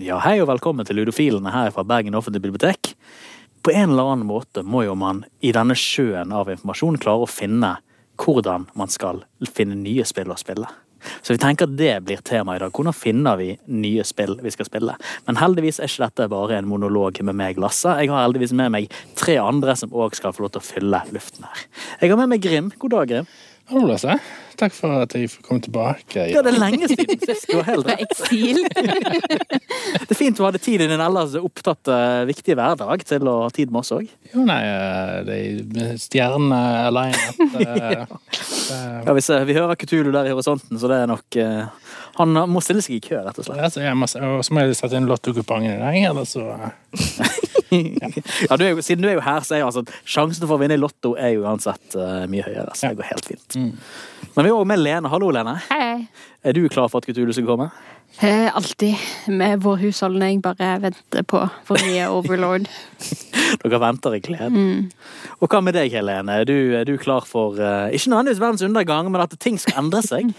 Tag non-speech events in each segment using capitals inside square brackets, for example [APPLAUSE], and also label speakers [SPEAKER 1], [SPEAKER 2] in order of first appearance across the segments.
[SPEAKER 1] Ja, hei og velkommen til Ludofilene her fra Bergen offentlige bibliotek. På en eller annen måte må jo man i denne sjøen av informasjon klare å finne hvordan man skal finne nye spill å spille. Så vi tenker at det blir tema i dag. Hvordan finner vi nye spill vi skal spille? Men heldigvis er ikke dette bare en monolog med meg, Lasse. Jeg har heldigvis med meg tre andre som òg skal få lov til å fylle luften her. Jeg har med meg Grim. God dag, Grim.
[SPEAKER 2] Hallo, seg. Takk for at jeg kom tilbake.
[SPEAKER 1] Ja, det er lenge siden sist. Du har helt
[SPEAKER 3] Fra eksil. [LAUGHS]
[SPEAKER 1] Det er fint du hadde tid i din ellers opptatte, viktige hverdag til å ha tid med oss òg.
[SPEAKER 2] Jo, nei, eh, det er stjernene alene. [LAUGHS]
[SPEAKER 1] Ja, vi, ser- vi hører Kutulu der i horisonten, så det er nok uh, Han må stille seg i kø, rett og slett.
[SPEAKER 2] Altså, jeg må, og så må jeg sette inn lottokupongen i dag, eller så [LAUGHS]
[SPEAKER 1] Ja, du er jo, siden du er jo her, så er jo altså sjansen for å vinne i Lotto er jo uansett uh, mye høyere. Så det går helt fint. Men vi er òg med Lene. Hallo, Lene.
[SPEAKER 3] Hei.
[SPEAKER 1] Er du klar for at Kutulu skal komme?
[SPEAKER 3] Eh, alltid med vår husholdning bare venter på for mye overlord. [LAUGHS]
[SPEAKER 1] Dere venter i glede. Og hva med deg, Helene? Er du, er du klar for uh, ikke nødvendigvis verdens undergang, men at ting skal endre seg?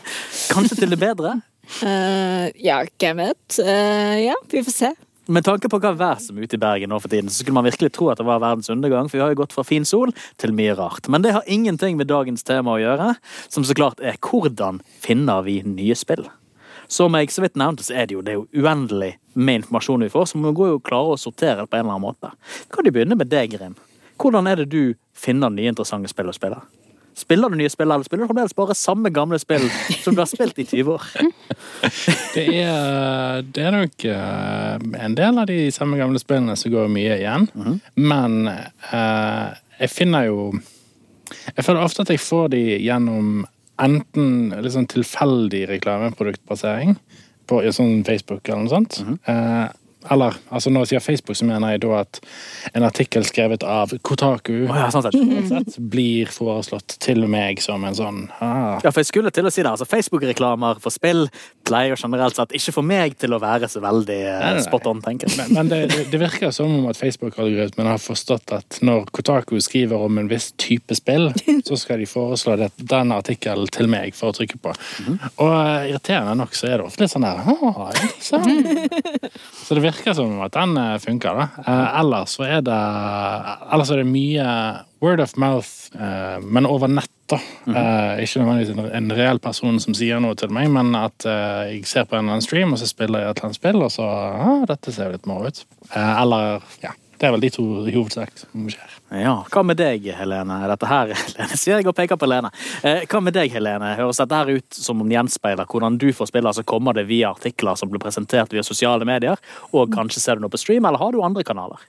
[SPEAKER 1] Kanskje til det bedre?
[SPEAKER 4] Uh, [LAUGHS] ja, hvem vet? Uh, ja, vi får se.
[SPEAKER 1] Med tanke på hva vær som er ute i Bergen nå for tiden, så skulle man virkelig tro at det var verdens undergang, for vi har jo gått fra fin sol til mye rart. Men det har ingenting med dagens tema å gjøre, som så klart er hvordan finner vi nye spill? Som jeg så vidt nevnte, så er det jo, det er jo uendelig med informasjon vi får, så vi må jo klare å sortere det på en eller annen måte. Kan du begynne med deg, Grim? Hvordan er det du finner nye interessante spill å spille? Spiller du nye spill, eller spiller du fremdeles bare samme gamle spill som du har spilt i 20 år? [LAUGHS]
[SPEAKER 2] Det er, det er nok eh, en del av de samme gamle spillene som går mye igjen. Men eh, jeg finner jo Jeg føler ofte at jeg får de gjennom enten sånn tilfeldig reklameproduktbasering på sånn Facebook eller noe sånt. Eh, eller altså når jeg sier Facebook, så mener jeg da at en artikkel skrevet av Kotaku
[SPEAKER 1] oh, ja, sånn sett.
[SPEAKER 2] sett, blir foreslått til meg som en sånn ah,
[SPEAKER 1] Ja, for jeg skulle til å si det. altså Facebook-reklamer for spill pleier generelt sett ikke for meg til å være så veldig eh,
[SPEAKER 2] Nei, nei, nei.
[SPEAKER 1] spot on, tenker jeg.
[SPEAKER 2] Men, men det, det- virker som om at Facebook-algoritmen har forstått at når Kotaku skriver om en viss type spill, [LAUGHS] så skal de foreslå det, den artikkelen til meg for å trykke på. Og eh, irriterende nok så er det ofte litt sånn der ah, så. [LAUGHS] Så det virker som at den eh, funker, da. Eh, ellers så det Ellers er det mye word of mouth, eh, men over nett, da. Eh, ikke nødvendigvis en, en reell person som sier noe til meg, men at eh, jeg ser på en eller annen stream, og så spiller jeg et eller annet spill, og så ah, dette ser litt moro ut. Eh, eller ja. Det er vel de to i hovedsak som skjer.
[SPEAKER 1] Ja, Hva med deg, Helene? Dette her, [LAUGHS] Helene, sier jeg og peker på Helene. Eh, hva med deg, Helene? Høres dette her ut som om det gjenspeiler hvordan du får spille? Altså Kommer det via artikler som blir presentert via sosiale medier? Og kanskje ser du noe på stream, eller har du andre kanaler?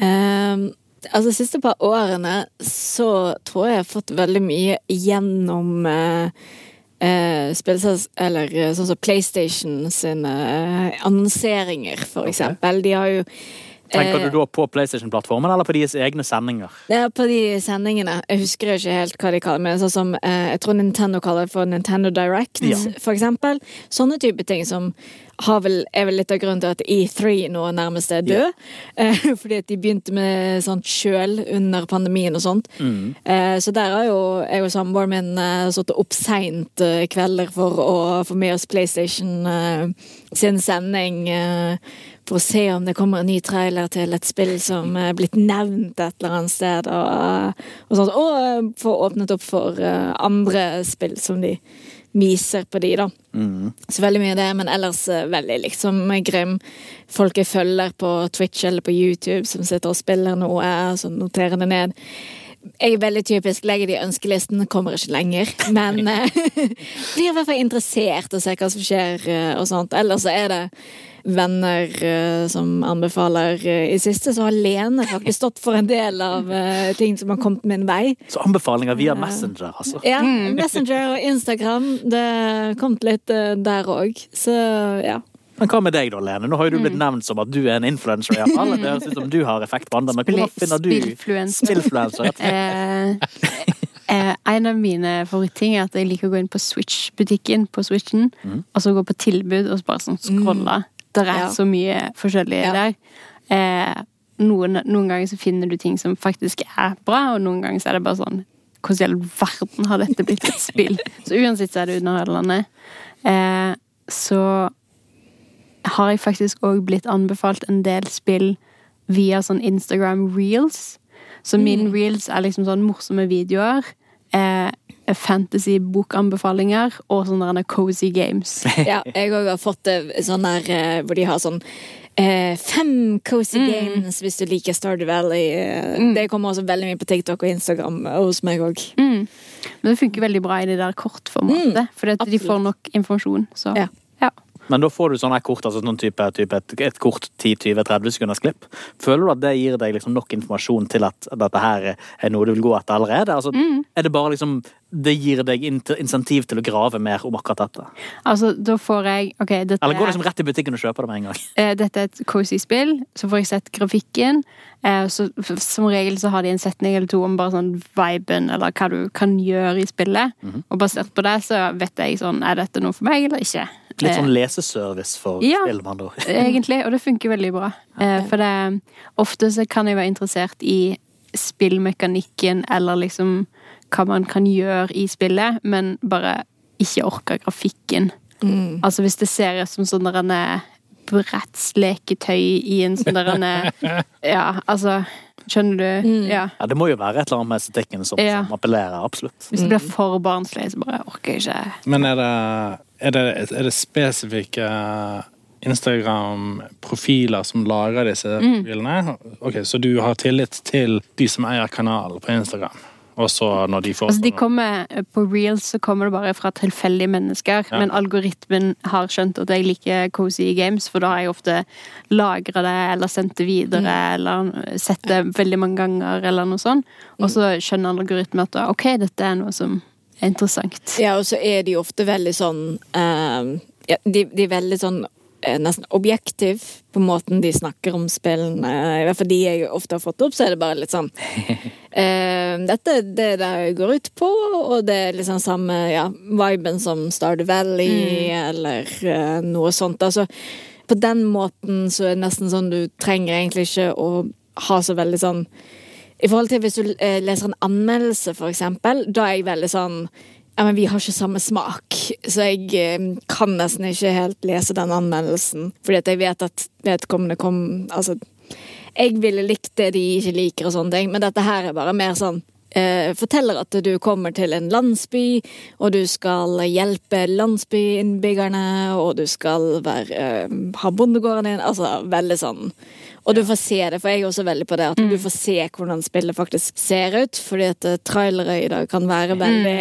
[SPEAKER 4] Um, altså, de siste par årene så tror jeg jeg har fått veldig mye gjennom uh, spillsels... Eller eh, sånn som PlayStation sine eh, annonseringer, for eksempel. De har jo
[SPEAKER 1] Tenker
[SPEAKER 4] eh,
[SPEAKER 1] du da på PlayStation-plattformen eller på deres egne sendinger?
[SPEAKER 4] Det er på de sendingene. Jeg husker ikke helt hva de kaller det, men sånn som eh, jeg tror Nintendo kaller det for Nintendo Direct,
[SPEAKER 1] Ja.
[SPEAKER 4] for eksempel. Sånne type ting som har vel, er vel litt av grunnen til at E3 nå nærmest er død. Ja. [LAUGHS] fordi at de begynte med sånt sjøl under pandemien og sånt. Mm. så der har jo jeg og samboeren min eh, sittet opp seint eh, kvelder for å få med oss PlayStation eh, sin sending. Eh, for å se om det kommer en ny trailer til et spill som er blitt nevnt et eller annet sted. Og, og, sånt. og eh, få åpnet opp for eh, andre spill som de viser på de, da. Så veldig mye av det, men ellers eh, veldig liksom Grim. Folk jeg følger på Twitch eller på YouTube som sitter og spiller noe, så noterer det ned. Jeg er veldig typisk legger de ønskelisten, kommer ikke lenger. Men eh, [LAUGHS] blir i hvert fall interessert og ser hva som skjer eh, og sånt. Ellers så er det venner eh, som anbefaler. Eh, I siste så har Lene faktisk stått for en del av eh, ting som har kommet min vei.
[SPEAKER 1] Så anbefalinger via Messenger, altså.
[SPEAKER 4] Ja, [LAUGHS] Messenger og Instagram. Det har kommet litt der òg. Så ja.
[SPEAKER 1] Men hva med deg da, Lene? Nå har jo du blitt nevnt som at du er en influenser. i hvert fall. Det høres ut som du har effekt på andre, men hvordan finner du
[SPEAKER 3] Spillfluencer. [LAUGHS] Eh, eh, en av mine favoritting er at jeg liker å gå inn på Switch-butikken på Switchen, og så gå på tilbud og så bare sånn scrolle. Det er
[SPEAKER 4] Ja.
[SPEAKER 3] så mye forskjellig
[SPEAKER 4] Ja.
[SPEAKER 3] der. Eh, noen, noen ganger så finner du ting som faktisk er bra, og noen ganger så er det bare sånn hvordan i all verden har dette blitt et spill? [LAUGHS] Så uansett så er det underholdende. Eh, så har jeg faktisk òg blitt anbefalt en del spill via sånn Instagram reels. Så min reels er liksom sånn morsomme videoer. Eh, Fantasy-bokanbefalinger og sånne cozy games. [LAUGHS]
[SPEAKER 4] Ja, jeg òg har fått det sånn der eh, hvor de har sånn eh, fem cozy games hvis du liker Stardew Valley. Mm. Det kommer også veldig mye på TikTok og Instagram hos meg òg.
[SPEAKER 3] Mm. Men det funker veldig bra i det der kortformatet, mm, for de får nok informasjon. Så
[SPEAKER 4] Ja.
[SPEAKER 1] Men da får du sånne kort, altså sånn type, type et, et kort 10-20-30 sekunders klipp. Føler du at det gir deg liksom nok informasjon til at dette her er noe du vil gå etter allerede? Altså, Er det bare liksom Det gir deg insentiv til å grave mer om akkurat dette?
[SPEAKER 3] Altså, da får jeg OK, dette
[SPEAKER 1] Eller går liksom rett i butikken og kjøper det med en gang?
[SPEAKER 3] Eh, Dette er et cozy spill, så får jeg sett grafikken. Eh, Så som regel så har de en setning eller to om bare sånn viben, eller hva du kan gjøre i spillet. Og basert på det så vet jeg sånn, er dette noe for meg eller ikke.
[SPEAKER 1] Litt sånn
[SPEAKER 3] Eh,
[SPEAKER 1] leseservice for
[SPEAKER 3] Ja.
[SPEAKER 1] spill, med andre ord.
[SPEAKER 3] Egentlig, og det funker veldig bra. Okay. For det, ofte så kan jeg være interessert i spillmekanikken, eller liksom hva man kan gjøre i spillet, men bare ikke orke grafikken. Altså hvis det ser ut som sånn eh, brettsleketøy i en sånn der eh, [LAUGHS] Ja, altså Skjønner du? Ja.
[SPEAKER 1] Ja, det må jo være et eller annet med estetikken som,
[SPEAKER 3] Ja.
[SPEAKER 1] som appellerer, absolutt.
[SPEAKER 3] Hvis det blir for barnslig, så bare orker jeg ikke.
[SPEAKER 2] Men er det, er det, er det spesifikke Instagram-profiler som lager disse
[SPEAKER 3] Mm.
[SPEAKER 2] profilene? Ok, Så du har tillit til de som eier kanalen på Instagram? Og så når de får
[SPEAKER 3] Altså, de kommer, på reels så kommer det bare fra tilfeldige mennesker,
[SPEAKER 2] Ja.
[SPEAKER 3] men algoritmen har skjønt at jeg liker cozy games, for da har jeg ofte lagra det, eller sendt det videre, eller sett det veldig mange ganger, eller noe sånt. Og så skjønner algoritmen at ok, dette er noe som interessant.
[SPEAKER 4] Ja, og så er de ofte veldig sånn eh, ja, de, de er veldig sånn eh, nesten objektiv på måten de snakker om spillene. I hvert fall de jeg ofte har fått opp, så er det bare litt sånn [LAUGHS] eh, Dette er det det går ut på, og det er liksom samme ja, viben som Stardew Valley, eller eh, noe sånt. Altså, på den måten så er det nesten sånn du trenger egentlig ikke å ha så veldig sånn i forhold til hvis du eh, leser en anmeldelse, eksempel, da er jeg veldig sånn ja, men vi har ikke samme smak, så jeg eh, kan nesten ikke helt lese den anmeldelsen. Fordi at jeg vet at vedkommende kom Altså, jeg ville likt det de ikke liker og sånne ting, men dette her er bare mer sånn eh, forteller at du kommer til en landsby, og du skal hjelpe landsbyinnbyggerne, og du skal være, ha bondegården din. Altså veldig sånn Og du får se det, for jeg er også veldig på det at du får se hvordan spillet faktisk ser ut. Fordi at eh, trailere i dag kan være veldig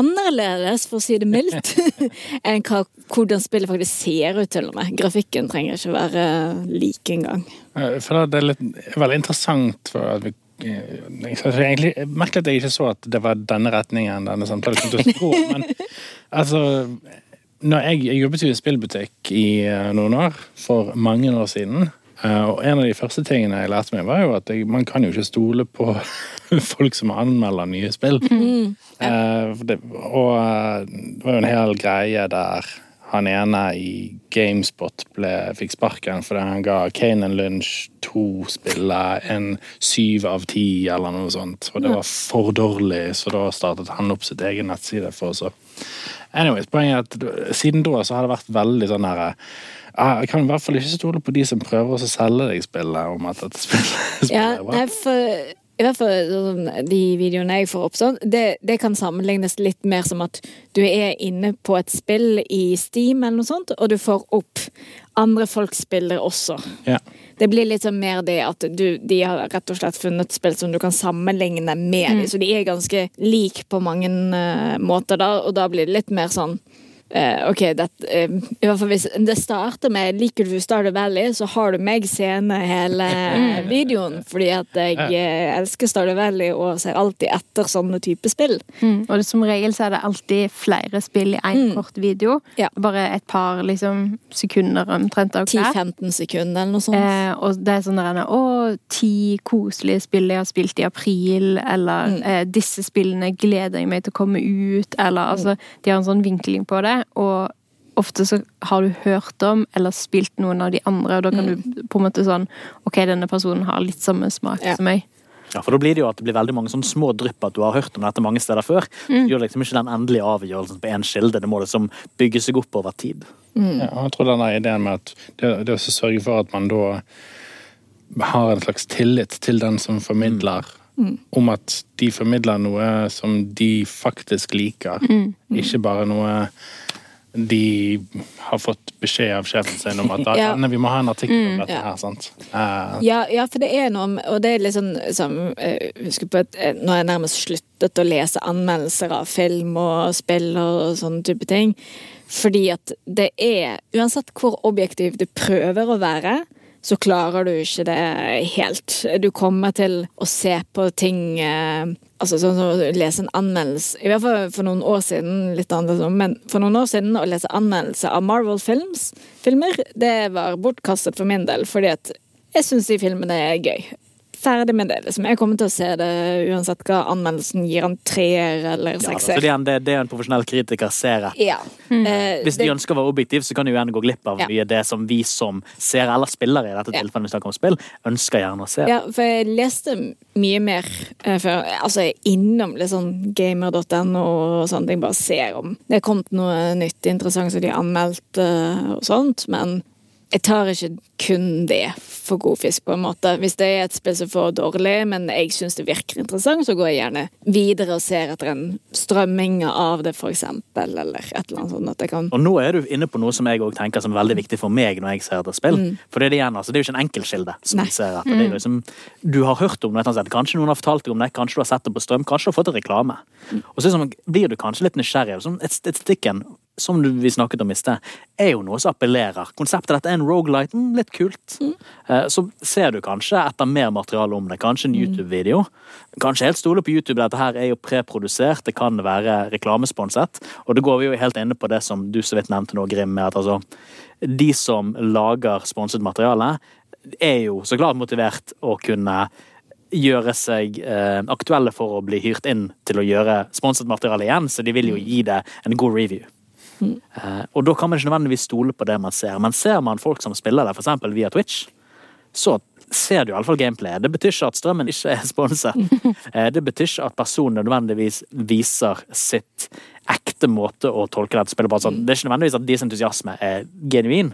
[SPEAKER 4] annerledes, for å si det mildt, [LAUGHS] enn hva, hvordan spillet faktisk ser ut, til og med. Grafikken trenger ikke være lik engang.
[SPEAKER 2] For det er litt, veldig interessant for at vi eh, egentlig, merket at jeg ikke så at det var denne retningen denne samtalen kom til men altså når jeg, jeg jobbet jo i spillbutikk i eh, noen år, for mange år siden. Eh, Og en av de første tingene jeg lærte meg, var jo at jeg, man kan jo ikke stole på [LAUGHS] folk som anmelder nye spill. [LAUGHS] Eh, for det, og eh, det var jo en hel greie der han ene i GameSpot ble, fikk sparken fordi han ga Kane and Lunch to spiller en syv av ti, eller noe sånt. Og det var for dårlig, så da startet han opp sitt egen nettside for oss. Anyways, poenget er at siden da så har det vært veldig sånn her ah, Jeg kan i hvert fall ikke stole på de som prøver å selge deg spillet om at dette spillet, spillet [LAUGHS]
[SPEAKER 4] Ja,
[SPEAKER 2] er bra.
[SPEAKER 4] nei, for i hvert fall sånn, de videoene jeg får opp sånn, det, det kan sammenlignes litt mer som at du er inne på et spill i Steam eller noe sånt, og du får opp andre folks spiller også.
[SPEAKER 2] Ja.
[SPEAKER 4] Det blir litt sånn mer det at du, de har rett og slett funnet spill som du kan sammenligne med Mm. så de er ganske lik på mange uh, måter da, og da blir det litt mer sånn eh, ok, det, uh, i hvert fall hvis det starter med Liker du Stardew Valley, så har du meg seende hele videoen. Fordi at jeg uh, elsker Stardew Valley og ser alltid etter sånne type spill.
[SPEAKER 3] Mm. Og det, som regel så er det alltid flere spill i én kort video.
[SPEAKER 4] Ja.
[SPEAKER 3] Bare et par liksom, sekunder omtrent
[SPEAKER 4] 10-15 sekunder eller noe sånt.
[SPEAKER 3] Eh, og det er sånn der Å, ti koselige spill jeg har spilt i april, eller eh, disse spillene gleder jeg meg til å komme ut, eller altså De har en sånn vinkling på det, og ofte så har du hørt om eller spilt noen av de andre, og da kan du på en måte sånn Ok, denne personen har litt samme smak
[SPEAKER 4] Ja.
[SPEAKER 3] som meg.
[SPEAKER 1] Ja, for da blir det jo at det blir veldig mange sånne små drypp at du har hørt om dette mange steder før.
[SPEAKER 3] Mm.
[SPEAKER 1] Du gjør liksom ikke den endelige avgjørelsen på én kilde. Det må liksom bygge seg opp over tid.
[SPEAKER 2] Ja, jeg tror denne ideen med at det, det å sørge for at man da har en slags tillit til den som formidler, om at de formidler noe som de faktisk liker, ikke bare noe de har fått beskjed av sjefen sin om at [LAUGHS]
[SPEAKER 4] Ja.
[SPEAKER 2] vi må ha en artikkel om dette
[SPEAKER 4] Ja.
[SPEAKER 2] her. sant? Uh.
[SPEAKER 4] Ja, ja, for det er noe Og det er litt sånn som Husk Husker på at eh, Nå har jeg nærmest sluttet å lese anmeldelser av film og spill og sånne type ting. Fordi at det er Uansett hvor objektiv du prøver å være, så klarer du ikke det helt. Du kommer til å se på ting eh, Altså sånn som å lese en anmeldelse I hvert fall for noen år siden, litt annerledes, men for noen år siden å lese anmeldelse av Marvel Films filmer, det var bortkastet for min del, fordi at jeg syns de filmene er gøy. Ferdig med det. liksom. Jeg kommer til å se det uansett hva anmeldelsen gir han treer eller sekser.
[SPEAKER 1] Ja, så det en- det, er en profesjonell kritiker ser etter.
[SPEAKER 4] Ja. Mm.
[SPEAKER 1] Hvis de
[SPEAKER 4] det-
[SPEAKER 1] ønsker å være objektiv, så kan de gjerne gå glipp av
[SPEAKER 4] Ja.
[SPEAKER 1] mye det som vi som ser eller spillere i dette tilfellet hvis det om spill, ønsker gjerne å se.
[SPEAKER 4] Ja, for jeg leste mye mer eh, før. Altså, jeg er innom litt sånn gamer.no og sånne ting. Bare ser om det er kommet noe nytt interessant som de har anmeldt eh, og sånt. Men jeg tar ikke kun det for god fisk, på en måte. Hvis det er et spill som får dårlig, men jeg syns det virker interessant, så går jeg gjerne videre og ser etter en strømming av det, eksempel, eller et eller annet sånt. At jeg kan
[SPEAKER 1] Og nå er du inne på noe som jeg òg tenker som er veldig viktig for meg når jeg ser etter spill.
[SPEAKER 4] Mm.
[SPEAKER 1] For det er det igjen, altså, det er jo ikke en enkeltkilde som
[SPEAKER 4] Nei.
[SPEAKER 1] ser etter. Det er liksom, du har hørt om det, kanskje noen har fortalt deg om det, kanskje du har sett det på strøm, kanskje du har fått en reklame.
[SPEAKER 4] Mm.
[SPEAKER 1] Og så liksom, blir du kanskje litt nysgjerrig. Liksom, et, et stikken, som vi snakket om i sted, er jo noe som appellerer. Konseptet dette er en roguelite, mm, litt kult.
[SPEAKER 4] Mm.
[SPEAKER 1] Eh, Så ser du kanskje etter mer materiale om det, kanskje en YouTube-video. Kanskje helt stole på YouTube, dette her er jo preprodusert, det kan være reklamesponset. Og da går vi jo helt inne på det som du så vidt nevnte nå, Grim, med at altså de som lager sponset materiale, er jo så klart motivert å kunne gjøre seg eh, aktuelle for å bli hyrt inn til å gjøre sponset materiale igjen, så de vil jo gi det en god review. Eh, og da kan man ikke nødvendigvis stole på det man ser. Men ser man folk som spiller det, f.eks. via Twitch, så ser du iallfall gameplayet. Det betyr ikke at strømmen ikke er sponset. [LAUGHS] Eh, det betyr ikke at personen nødvendigvis viser sitt ekte måte å tolke dette spillet på. Altså, det er ikke nødvendigvis at deres entusiasme er genuin,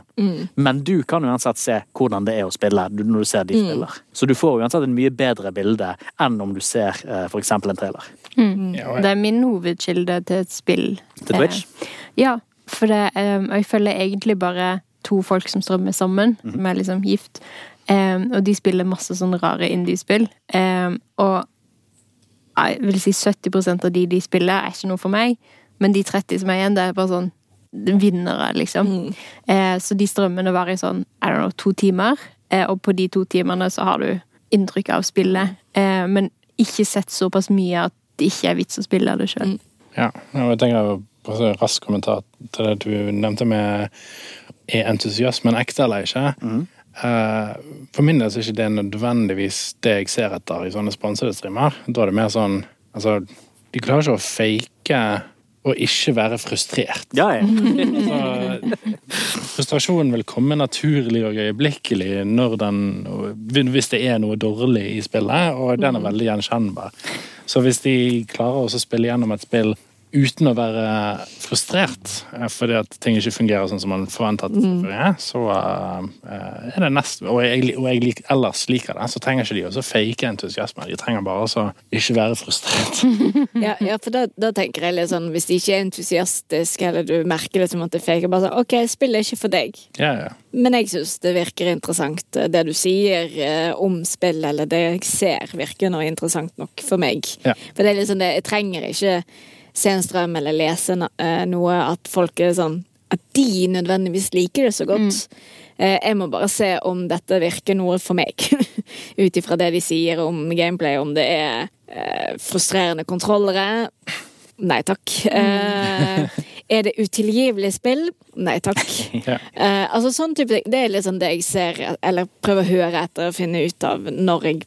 [SPEAKER 1] men du kan uansett se hvordan det er å spille når du ser de spiller. Så du får uansett en mye bedre bilde enn om du ser eh, eksempel en trailer.
[SPEAKER 2] ja, og
[SPEAKER 3] Det er min hovedkilde til et spill.
[SPEAKER 1] Til Twitch?
[SPEAKER 3] Eh, ja, for det, um, jeg følger egentlig bare to folk som strømmer sammen,
[SPEAKER 1] Mhm.
[SPEAKER 3] som er liksom gift. Um, og de spiller masse sånne rare indie-spill. Eh, og jeg vil si 70% av de de spiller, er ikke noe for meg. Men de 30 som er igjen, det er bare sånn vinnere, liksom. Eh, så de strømmene varer i sånn I don't know, to timer. Eh, og på de to timene så har du inntrykk av spillet, eh, men ikke sett såpass mye at det ikke er vits å spille det sjøl.
[SPEAKER 2] Ja, og jeg tenker en rask kommentar til det du nevnte med er entusiasmen ekte eller ikke. Eh, For min del så er ikke det nødvendigvis det jeg ser etter i sånne sponsede streamer. Da er det mer sånn Altså, de klarer ikke å fake og ikke være frustrert.
[SPEAKER 1] Ja, ja.
[SPEAKER 2] Så, frustrasjonen vil komme naturlig og øyeblikkelig når den, hvis det er noe dårlig i spillet, og den er veldig gjenkjennbar. Så hvis de klarer å spille gjennom et spill uten å være frustrert eh, fordi at ting ikke fungerer sånn som man skal fungere, så eh, er det nest Og jeg, og jeg lik, ellers liker det, så trenger ikke de også fake entusiasme. De trenger bare å ikke være frustrert. [LAUGHS]
[SPEAKER 4] Ja, ja for da, da tenker jeg litt sånn Hvis de ikke er entusiastiske, eller du merker det som at det er fake, bare sånn OK, spillet er ikke for deg.
[SPEAKER 2] Ja, ja.
[SPEAKER 4] Men jeg syns det virker interessant, eh, det du sier om spill, eller det jeg ser, virker nå interessant nok for meg. For det er liksom det, jeg trenger ikke se en strøm eller lese eh, noe at folk er sånn At de nødvendigvis liker det så godt. Mm. jeg må bare se om dette virker noe for meg. [LAUGHS] Ut ifra det de sier om gameplay, om det er eh, frustrerende kontrollere. Nei takk. Eh, er det utilgivelig spill? Nei takk. [LAUGHS]
[SPEAKER 2] Ja.
[SPEAKER 4] Eh, altså sånn type ting. Det er liksom det jeg ser, eller prøver å høre etter og finne ut av når jeg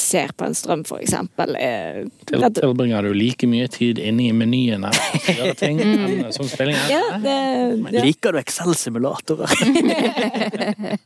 [SPEAKER 4] ser på en strøm, eksempel. er-
[SPEAKER 2] Til, tilbringer du like mye tid inne i her ting enn som spilling? her?
[SPEAKER 4] Ja, det, ja.
[SPEAKER 1] Liker du Excel-simulatorer? [LAUGHS]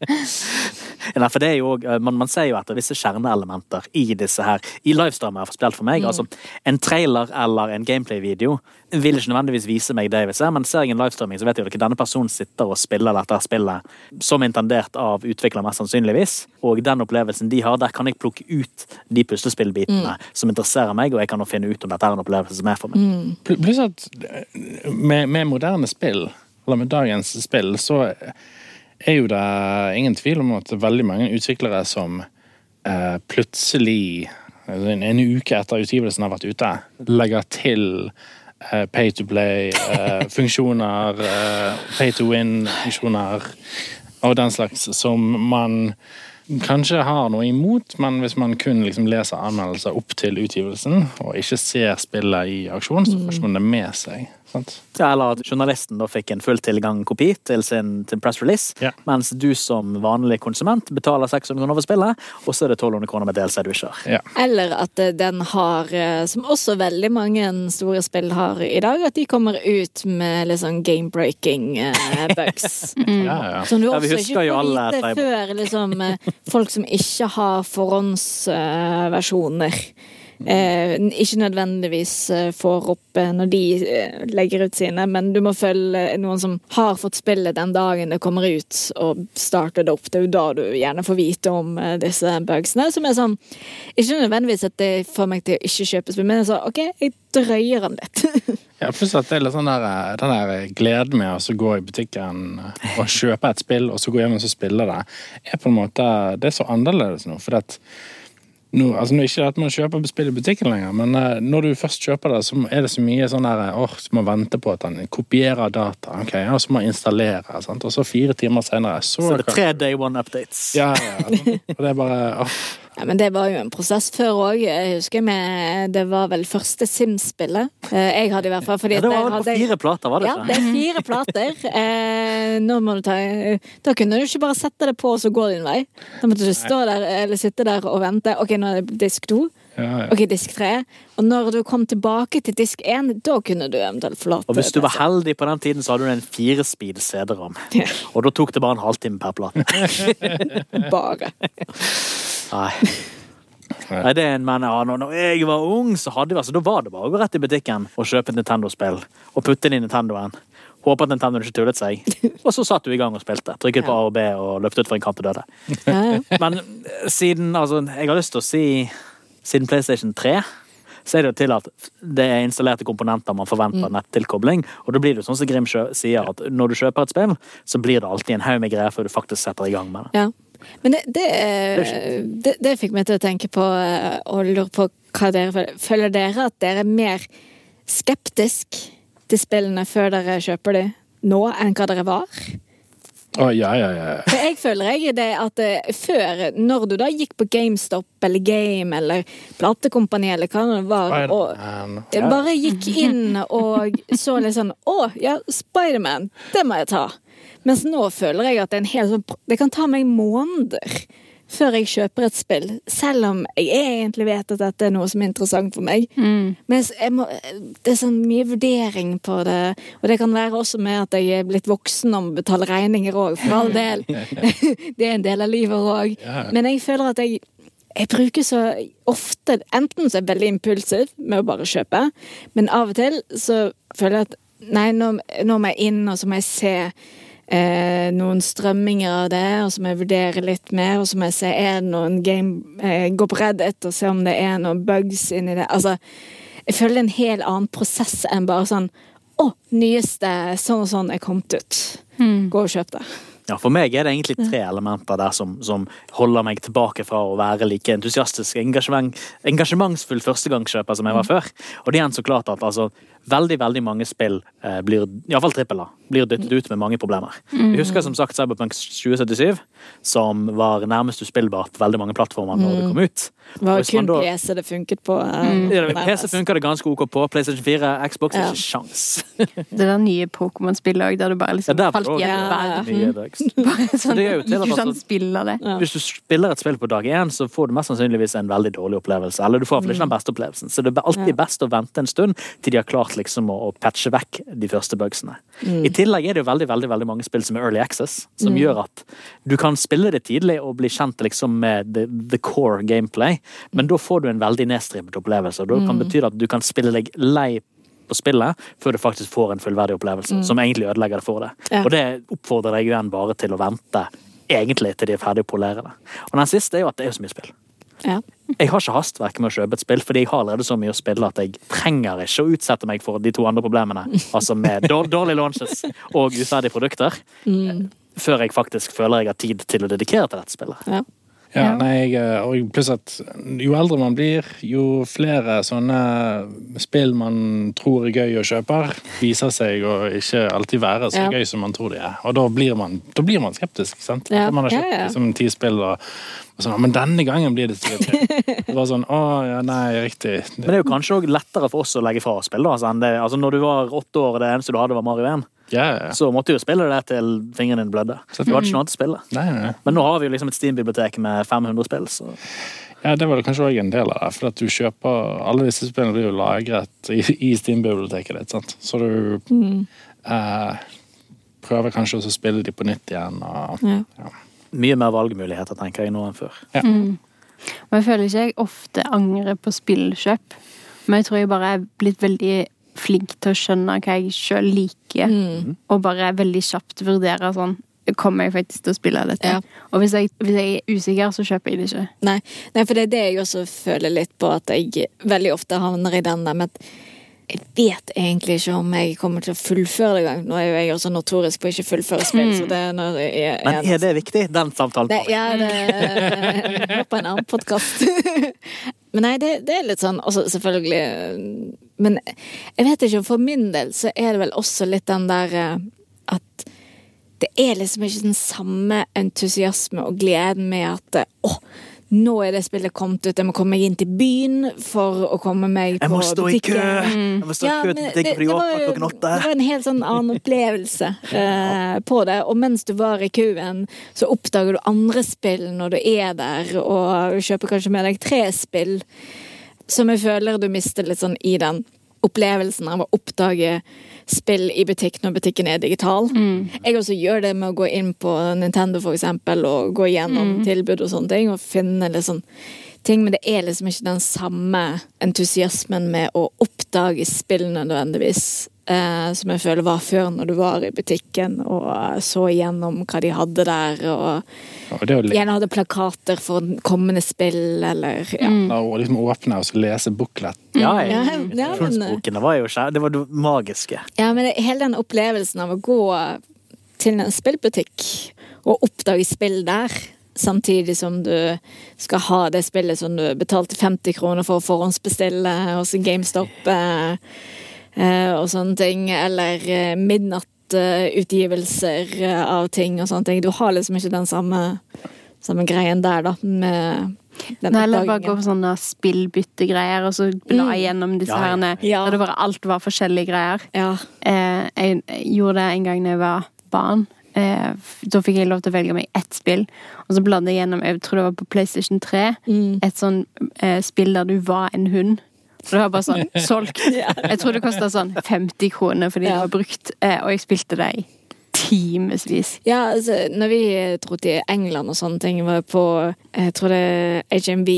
[SPEAKER 1] Nei, for det er jo man, man ser jo etter visse kjerneelementer i disse her i livestreamer, spilt for meg.
[SPEAKER 4] Mm.
[SPEAKER 1] Altså, en trailer eller en gameplay-video vil ikke nødvendigvis vise meg det jeg vil se, men ser jeg en livestreaming, så vet jeg jo ikke denne personen sitter og spiller dette spillet som intendert av utvikler, mest sannsynligvis. Og den opplevelsen de har, der kan jeg plukke ut de puslespillbitene
[SPEAKER 4] Mm.
[SPEAKER 1] som interesserer meg, og jeg kan nå finne ut om dette er en opplevelse som er for meg.
[SPEAKER 4] Mm.
[SPEAKER 2] Pl- Pluss at eh, med, med moderne spill, eller med dagens spill, så er jo det ingen tvil om at veldig mange utviklere som eh, plutselig, altså en, en uke etter utgivelsen har vært ute, legger til pay to play, eh, [LAUGHS] eh, pay to win-funksjoner og den slags som man kanskje har noe imot, men hvis man kun liksom leser anmeldelser opp til utgivelsen, og ikke ser spillet i aksjon, så får man det med seg. Sant?
[SPEAKER 1] Ja, eller at journalisten da fikk en full tilgang kopi til sin til press release,
[SPEAKER 2] Ja.
[SPEAKER 1] mens du som vanlig konsument betaler 600 kroner for spillet, og så er det 1200 kroner med DLC du ikke har.
[SPEAKER 2] Ja.
[SPEAKER 4] Eller at eh, den har, eh, som også veldig mange store spill har i dag, at de kommer ut med litt sånn game-breaking eh, [LAUGHS] bugs.
[SPEAKER 2] Ja, ja.
[SPEAKER 4] Som du også ikke får vite før liksom, folk som ikke har forhåndsversjoner. Eh, ikke nødvendigvis eh, får opp eh, når de legger ut sine, men du må følge noen som har fått spillet den dagen det kommer ut, og starter det opp. Det er jo da du gjerne får vite om disse bugsene. Som er sånn Ikke nødvendigvis at det får meg til å ikke kjøpe spill, men jeg sa OK, jeg drøyer den litt. [LAUGHS]
[SPEAKER 2] Ja, pluss at det er litt sånn der, den der gleden med å gå i butikken og kjøpe et spill, og så gå hjem og så spille det, er på en måte Det er så annerledes nå. For at nå, altså nå ikke at man kjøper spill i butikken lenger, men uh, når du først kjøper det, så er det så mye sånn der åh, så må vente på at den kopierer data, ok, og så må man installere, sant? og så fire timer senere, så,
[SPEAKER 1] Så er det tre day one-updates.
[SPEAKER 2] Ja, ja, ja. [LAUGHS] Og det er bare åh,
[SPEAKER 4] Ja, men det var jo en prosess før òg. Jeg husker med, det var vel første Sims-spillet. Eh, Jeg hadde i hvert fall fordi
[SPEAKER 1] Ja, det var vel på
[SPEAKER 4] hadde jeg-
[SPEAKER 1] fire plater, var det ikke?
[SPEAKER 4] Ja, det er fire plater. Eh, nå må du ta Da kunne du ikke bare sette det på og så gå din vei. Da måtte du stå der eller sitte der og vente. Ok, nå er det disk to.
[SPEAKER 2] ja, ja.
[SPEAKER 4] Ok, disk tre. Og når du kom tilbake til disk én, da kunne du eventuelt forlate
[SPEAKER 1] Og hvis du var heldig på den tiden, så hadde du en firespeed CD-ram.
[SPEAKER 4] Ja.
[SPEAKER 1] Og da tok det bare en halvtime per plate. [LAUGHS]
[SPEAKER 4] Bare. [LAUGHS]
[SPEAKER 1] Nei. Nei, det er en men, ja, når når jeg var ung, så hadde vi, altså, da var det bare å gå rett i butikken og kjøpe et Nintendo-spill. Og putte inn i Nintendoen. Håpe at Nintendo ikke tullet seg. Og så satt du i gang og spilte. Trykket på A og B og løpte utfor en kant og døde.
[SPEAKER 4] Ja, ja.
[SPEAKER 1] Men eh, siden altså, Jeg har lyst til å si Siden PlayStation 3 så er det jo til at det er installerte komponenter man forventer nettilkobling. Og da blir det jo sånn som Grim sier, at når du kjøper et spill, så blir det alltid en haug med greier før du faktisk setter i gang med det.
[SPEAKER 4] Ja. Men det, det,
[SPEAKER 1] er
[SPEAKER 4] det, det fikk meg til å tenke på eh, og lure på hva dere føler. Føler dere at dere er mer skeptisk til spillene før dere kjøper dem nå, enn hva dere var?
[SPEAKER 2] Oh, ja, ja, ja.
[SPEAKER 4] For jeg føler jeg det at eh, før, når du da gikk på GameStop eller Game eller platekompani eller hva det var, og bare gikk inn og så litt sånn Å, ja, Spiderman, det må jeg ta. Mens nå føler jeg at det er en hel sånn Det kan ta meg måneder før jeg kjøper et spill, selv om jeg egentlig vet at dette er noe som er interessant for meg. Men jeg må, det er sånn mye vurdering på det, og det kan være også med at jeg er blitt voksen og betaler betale regninger òg, for all del. [LAUGHS] [LAUGHS] det er en del av livet òg.
[SPEAKER 2] Ja.
[SPEAKER 4] Men jeg føler at jeg jeg bruker så ofte Enten så er jeg veldig impulsiv med å bare kjøpe, men av og til så føler jeg at nei, nå, nå må jeg inn, og så må jeg se eh, noen strømminger av det, og så må jeg vurdere litt mer, og så må jeg se er det noen game eh, Gå på Reddit og se om det er noen bugs inni det. Altså, jeg føler det er en helt annen prosess enn bare sånn Å, nyeste sånn og sånn er kommet ut. Gå og kjøp det.
[SPEAKER 1] Ja, For meg er det egentlig tre elementer der som, som holder meg tilbake fra å være like entusiastisk, engasjement, engasjementsfull førstegangskjøper som jeg var før. Og det er en så klart at altså, veldig veldig mange spill eh, blir, iallfall trippel A, blir dyttet ut med mange problemer. Jeg husker som sagt Cyberpunk 2077, som var nærmest uspillbart på veldig mange plattformer når det kom ut.
[SPEAKER 4] Det var kun
[SPEAKER 1] da-
[SPEAKER 4] PC det funket på. eh,
[SPEAKER 1] Ja. PC funka det ganske ok på. PlayStation 4, Xbox,
[SPEAKER 4] Ja.
[SPEAKER 1] ikke sjans. [LAUGHS]
[SPEAKER 3] Det der nye Pokémon-spillet òg, der du bare
[SPEAKER 1] Ja,
[SPEAKER 3] liksom
[SPEAKER 1] der
[SPEAKER 3] falt. [LAUGHS] Bare sånn,
[SPEAKER 1] at
[SPEAKER 3] ikke kan spille det.
[SPEAKER 4] Ja.
[SPEAKER 1] Hvis du spiller et spill på dag én, så får du mest sannsynligvis en veldig dårlig opplevelse. Eller du får iallfall ikke den beste opplevelsen. Så det er alltid
[SPEAKER 4] Ja.
[SPEAKER 1] best å vente en stund til de har klart liksom å, å patche vekk de første bugsene. I tillegg er det jo veldig veldig, veldig mange spill som er early access, som gjør at du kan spille det tidlig og bli kjent liksom med the, the core gameplay, men da får du en veldig nedstrimet opplevelse. og Da kan det bety at du kan spille deg lei på spillet før du faktisk får en fullverdig opplevelse, som egentlig ødelegger det for deg.
[SPEAKER 4] Ja.
[SPEAKER 1] Og det oppfordrer deg igjen bare til å vente egentlig til de er ferdig å polere det. Og den siste er jo at det er jo så mye spill.
[SPEAKER 4] Ja.
[SPEAKER 1] Jeg har ikke hastverk med å kjøpe et spill, fordi jeg har allerede så mye å spille at jeg trenger ikke å utsette meg for de to andre problemene. Altså med dårlige launches og uferdige produkter. Før jeg faktisk føler jeg har tid til å dedikere til dette spillet.
[SPEAKER 4] Ja.
[SPEAKER 2] Ja, nei, og pluss at jo eldre man blir, jo flere sånne spill man tror er gøy og kjøper, viser seg å ikke alltid være så
[SPEAKER 4] Ja.
[SPEAKER 2] gøy som man tror de er. Og da blir man, da blir man skeptisk, sant?
[SPEAKER 4] Ja.
[SPEAKER 2] Man har kjøpt
[SPEAKER 4] Ja,
[SPEAKER 2] liksom ti spill og, og sånn, men denne gangen blir det gøy. Det var sånn, å ja, nei, riktig.
[SPEAKER 1] Men det er jo kanskje også lettere for oss å legge fra spill. da, altså, enn det, altså Når du var åtte år og det eneste du hadde var Mario 1,
[SPEAKER 2] Ja, ja, ja.
[SPEAKER 1] så måtte du jo spille det til fingrene dine blødde. Det var ikke noe annet å spille.
[SPEAKER 2] Nei, nei.
[SPEAKER 1] Men nå har vi jo liksom et Steam-bibliotek med 500 spill, så
[SPEAKER 2] Ja, det var det kanskje også en del av det. For at du kjøper Alle disse spillene blir jo lagret i, i Steam-biblioteket ditt. sant? Så du eh, prøver kanskje også å spille de på nytt igjen. Og,
[SPEAKER 4] Ja.
[SPEAKER 2] ja.
[SPEAKER 1] mye mer valgmuligheter, tenker jeg, nå enn før.
[SPEAKER 3] Og jeg føler ikke jeg ofte angrer på spillkjøp, men jeg tror jeg bare er blitt veldig flink til å skjønne hva jeg sjøl liker, og bare veldig kjapt vurdere sånn Kommer jeg faktisk til å spille dette?
[SPEAKER 4] Ja.
[SPEAKER 3] Og hvis jeg, hvis jeg er usikker, så kjøper jeg det ikke.
[SPEAKER 4] Nei, nei, for det er det jeg også føler litt på, at jeg veldig ofte havner i den der med at jeg vet egentlig ikke om jeg kommer til å fullføre det engang. Nå er jo jeg også notorisk på å ikke fullføre spill, så det er når jeg, jeg,
[SPEAKER 1] Men er det viktig? Den samtalen
[SPEAKER 4] det, ja, det er [LAUGHS] på en annen podkast. [LAUGHS] Men nei, det, det er litt sånn Og Selvfølgelig Men jeg vet ikke, for min del så er det vel også litt den der eh, at det er liksom ikke den samme entusiasme og gleden med at eh, å, nå er det spillet kommet ut, jeg må komme meg inn til byen for å komme meg
[SPEAKER 1] Jeg
[SPEAKER 4] på
[SPEAKER 1] må stå i kø!
[SPEAKER 4] butikken.
[SPEAKER 1] Jeg må stå i
[SPEAKER 4] Ja,
[SPEAKER 1] kø
[SPEAKER 4] men
[SPEAKER 1] til butikken klokken åtte.
[SPEAKER 4] Det var en helt sånn annen [LAUGHS] opplevelse eh, på det. Og mens du var i køen, så oppdager du andre spill når du er der, og kjøper kanskje med deg tre spill. Som jeg føler du mister litt sånn i den opplevelsen av å oppdage spill i butikk når butikken er digital. Jeg også gjør det med å gå inn på Nintendo for eksempel, og gå gjennom tilbud og sånne ting, og finne litt sånn ting, men det er liksom ikke den samme entusiasmen med å oppdage spill nødvendigvis. Eh, som jeg føler var før når du var i butikken og så igjennom hva de hadde der, og
[SPEAKER 2] det
[SPEAKER 4] gjerne hadde plakater for kommende spill, eller ja.
[SPEAKER 2] og liksom åpne og så lese booklet.
[SPEAKER 1] Ja,
[SPEAKER 4] Ja, ja, men-
[SPEAKER 1] var jo skjær- det var det magiske.
[SPEAKER 4] Ja, men det, hele den opplevelsen av å gå til en spillbutikk og oppdage spill der, samtidig som du skal ha det spillet som du betalte 50 kroner for å forhåndsbestille hos GameStop eh, og sånne ting, eller eh, midnattutgivelser eh, av ting og sånne ting. Du har liksom ikke den samme, samme greien der, da, med den
[SPEAKER 3] Nei, eller bare gå på sånne spillbyttegreier, og så bla igjennom disse
[SPEAKER 1] Ja, ja.
[SPEAKER 3] herrene.
[SPEAKER 4] Ja.
[SPEAKER 3] Der det bare alt var forskjellige greier.
[SPEAKER 4] Ja.
[SPEAKER 3] Eh, jeg, jeg gjorde det en gang da jeg var barn. Eh, da fikk jeg lov til å velge meg ett spill, og så bladde jeg gjennom Jeg tror det var på PlayStation 3.
[SPEAKER 4] Mm.
[SPEAKER 3] Et sånn eh, spill der du var en hund. Og det var bare sånn solgt. [LAUGHS] Jeg tror det kosta sånn 50 kroner fordi det var brukt, eh, og jeg spilte det i timevis.
[SPEAKER 4] Ja, altså, når vi dro til England og sånne ting, var på jeg tror det er HMV,